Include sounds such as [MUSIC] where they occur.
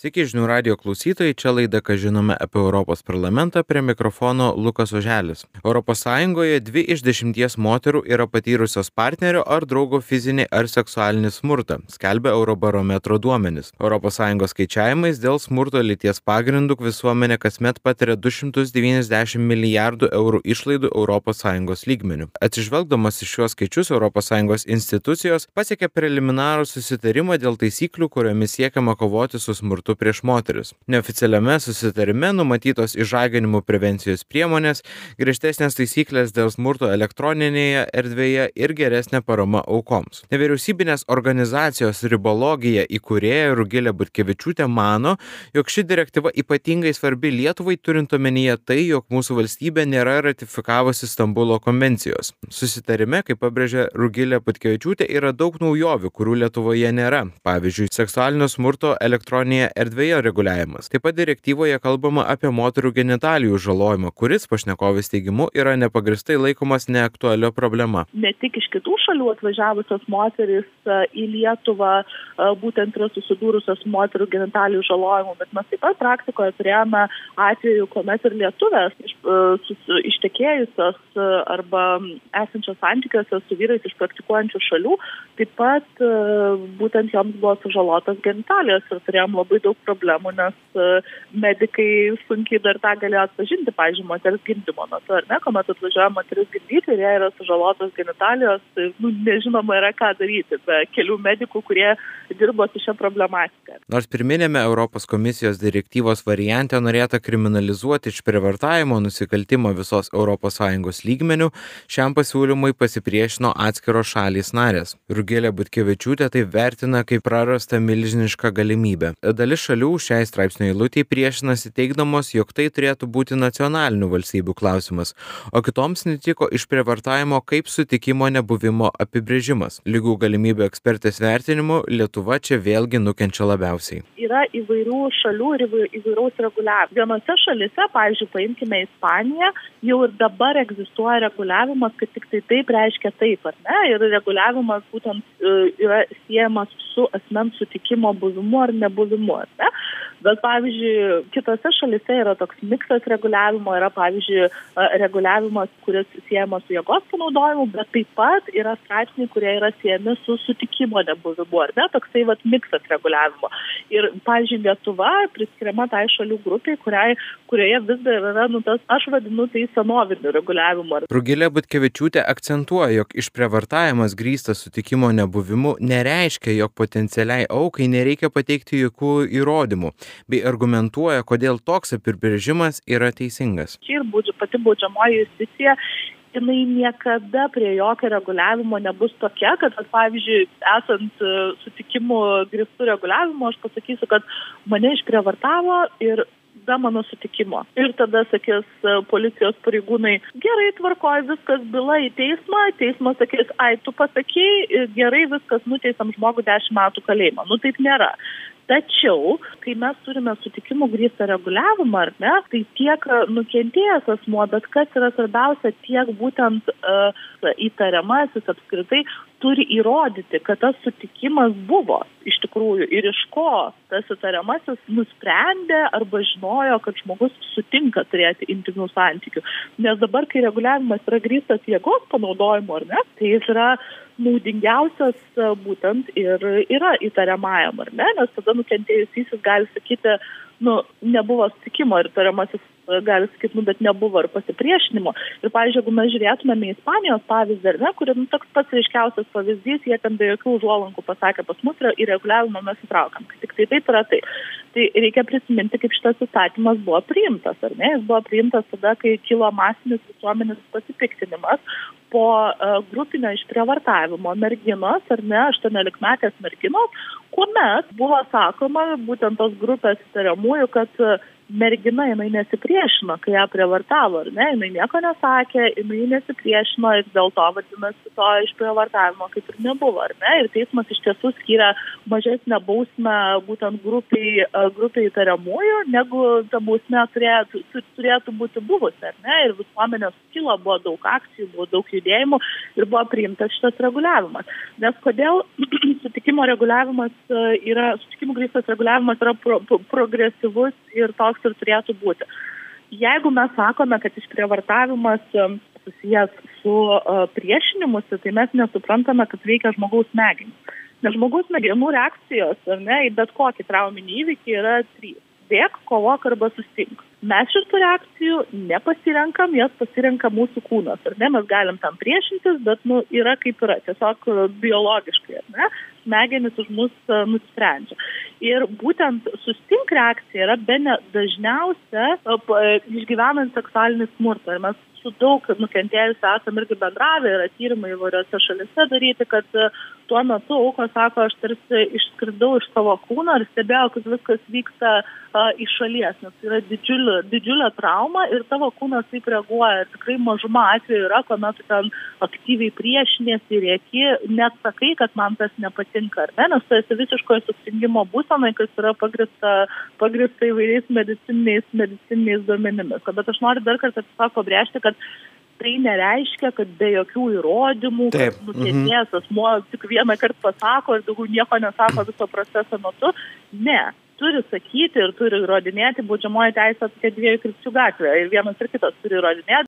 Sveiki žinių radio klausytojai, čia laida, ką žinome apie Europos parlamentą, prie mikrofono Lukas Oželis. ES dvi iš dešimties moterų yra patyrusios partnerio ar draugo fizinį ar seksualinį smurtą, skelbia Eurobarometro duomenis. ES skaičiavimais dėl smurto lyties pagrindų visuomenė kasmet patiria 290 milijardų eurų išlaidų ES lygmenių. Atsižvelgdamas į šiuos skaičius, ES institucijos pasiekė preliminarų susitarimą dėl taisyklių, kuriomis siekiama kovoti su smurtu smurtu prieš moteris. Neoficialiame susitarime numatytos išžaginimų prevencijos priemonės, griežtesnės taisyklės dėl smurto elektroninėje erdvėje ir geresnė parama aukoms. Nevyriausybinės organizacijos ribologija įkūrėja Rugilė Butkevičiūtė mano, jog ši direktyva ypatingai svarbi Lietuvai turint omenyje tai, jog mūsų valstybė nėra ratifikavusi Stambulo konvencijos. Susitarime, kaip pabrėžė Rugilė Butkevičiūtė, yra daug naujovių, kurių Lietuvoje nėra. Pavyzdžiui, seksualinio smurto elektroninėje erdvėje reguliavimas. Taip pat direktyvoje kalbama apie moterų genitalijų žalojimą, kuris, pašnekovės teigimu, yra nepagristai laikomas neaktualia problema. Ne tik iš kitų šalių atvažiavusios moteris e, į Lietuvą e, būtent yra susidūrusios moterų genitalijų žalojimu, bet mes taip pat praktikoje turėjome atvejų, kuomet ir lietuvės iš, e, ištekėjusios arba esančios santykiuose su vyrais iš praktikuojančių šalių, taip pat būtent joms buvo sužalotas genitalijos ir turėjom labai daug daug problemų, nes e, medikai sunkiai dar tą galėjo atpažinti, pavyzdžiui, moters gimdymo metu, ar ne, kuomet atvažiuoja moteris gimdyti ir jai yra sužalotos genitalijos, tai nu, nežinoma yra ką daryti be kelių medikų, kurie dirbo su šią problematiką. Nors pirminėme Europos komisijos direktyvos variante norėta kriminalizuoti išprivartavimo nusikaltimą visos ES lygmenių, šiam pasiūlymui pasipriešino atskiros šalys narės. Rugėlė Butkevičiūtė tai vertina kaip prarasta milžiniška galimybė. Dalis šalių šiai straipsnio eilutei priešinasi teigdamos, jog tai turėtų būti nacionalinių valstybių klausimas, o kitoms netiko išprievartavimo kaip sutikimo nebuvimo apibrėžimas. Lygų galimybių ekspertės vertinimu Lietuva čia vėlgi nukenčia labiausiai. Yra įvairių šalių ir įvairaus reguliavimo. Vienose šalise, pavyzdžiui, paimkime Ispaniją, jau ir dabar egzistuoja reguliavimas, kad tik tai taip reiškia taip, ar ne? Ir reguliavimas būtent e, yra siejamas su asmens sutikimo buvimu ar nebuvimu. Ar ne? Bet pavyzdžiui, kitose šalise yra toks miksas reguliavimo, yra pavyzdžiui reguliavimas, kuris siejamas su jėgos panaudojimu, bet taip pat yra straipsniai, kurie yra siejami su sutikimo nebuvimu, ar ne, toksai vat miksas reguliavimo. Ir, pavyzdžiui, Lietuva priskiriama tai šalių grupiai, kuriai, kurioje vis dar yra, nu, tas, aš vadinu tai senoviniu reguliavimu. Rugilė Butkevičiūtė akcentuoja, jog išprievartavimas grįstas sutikimo nebuvimu nereiškia, jog potencialiai aukai nereikia pateikti jokių įrodymų bei argumentuoja, kodėl toks apibrėžimas yra teisingas. Ir būdžiu, pati baudžiamoji justicija jinai niekada prie jokio reguliavimo nebus tokia, kad, pavyzdžiui, esant e, sutikimų grįstų reguliavimo, aš pasakysiu, kad mane išprievartavo ir be mano sutikimo. Ir tada sakys e, policijos pareigūnai, gerai tvarkoja viskas byla į teismą, teismas sakys, ai, tu pasakėjai, gerai viskas nuteisam žmogų 10 metų kalėjimą. Nu taip nėra. Tačiau, kai mes turime sutikimų grįstą reguliavimą, ar ne, tai tiek nukentėjęs asmuo, bet kas yra svarbiausia, tiek būtent uh, įtariamasis apskritai turi įrodyti, kad tas sutikimas buvo iš tikrųjų ir iš ko tas įtariamasis nusprendė arba žinojo, kad žmogus sutinka turėti intimių santykių. Nes dabar, kai reguliavimas yra grįstas jėgos panaudojimu, ar ne, tai jis yra naudingiausias e, būtent ir yra įtariamajam, ar ne, nes tada nukentėjusysis gali sakyti, nu, nebuvo sutikimo ir tariamasis e, gali sakyti, nu, bet nebuvo ir pasipriešinimo. Ir, pavyzdžiui, jeigu mes žiūrėtumėme į Ispanijos pavyzdį, ar ne, kuri, nu, toks pats ryškiausias pavyzdys, jie ten be jokių užuolankų pasakė, pas mus yra į reguliavimą mes įtraukam, kad tik tai taip yra tai. Tai reikia prisiminti, kaip šitas įstatymas buvo priimtas, ar ne? Jis buvo priimtas tada, kai kilo masinis visuomenės pasipiktinimas po uh, grupinio išprievartavimo merginos, ar ne, 18 merginos, kuomet buvo sakoma būtent tos grupės įtariamųjų, kad mergina jinai nesipriešino kai ją prievartavo ar ne? Jinai nieko nesakė jinai nesipriešino ir dėl to vadinasi to išprievartavimo kaip ir nebuvo ar ne? Ir teismas iš tiesų skyrė mažesnę bausmę būtent grupei grupei įtariamųjų negu ta bausmė turėtų turėtų būti buvusi ar ne? Ir visuomenė sukilo buvo daug akcijų buvo daug judėjimų ir buvo priimtas šitas reguliavimas. Nes kodėl [CLEARS THROAT] sutikimo reguliavimas yra sutikimų grįstas reguliavimas yra pro, progresyvus ir toks ir turėtų būti. Jeigu mes sakome, kad išprievartavimas susijęs su uh, priešinimusi, tai mes nesuprantame, kad veikia žmogaus smegenys. Nes žmogaus smegenų reakcijos ar ne, į bet kokį trauminį įvykį yra trys. Bėk, kovok arba sustink. Mes šitų reakcijų nepasirenkam, jas pasirenka mūsų kūnas. Ar ne, mes galim tam priešintis, bet nu, yra kaip yra, tiesiog biologiškai, ar ne, smegenys už mus nusprendžia. Ir būtent sustink reakcija yra bene dažniausia išgyvenant seksualinį smurtą. Ir mes su daug nukentėjusių esam irgi bendravę, yra tyrimai įvairiose šalise daryti, kad tuo metu aukos sako, aš tarsi išskridau iš savo kūno ir stebėjau, kaip viskas vyksta a, iš šalies, nes tai yra didžiulė, didžiulė trauma ir tavo kūnas taip reaguoja. Ir tikrai mažuma atveju yra, kuomet ten aktyviai priešinėsi ir rėki, net sakai, kad man tas nepatinka, ar ne, nes tu esi visiškoje sustingimo būsenai, kas yra pagrista, pagrista įvairiais medicininiais, medicininiais duomenimis. Bet aš noriu dar kartą tiesiog pabrėžti, kad tai nereiškia, kad be jokių įrodymų, Taip, kad nukentėjęs asmuo tik vieną kartą pasako ir daugiau nieko nesako viso proceso metu. Ne, turi sakyti ir turi įrodinėti, baudžiamoji teisė tokia dviejų krypčių gatvė. Ir vienas ir kitas turi įrodinėti,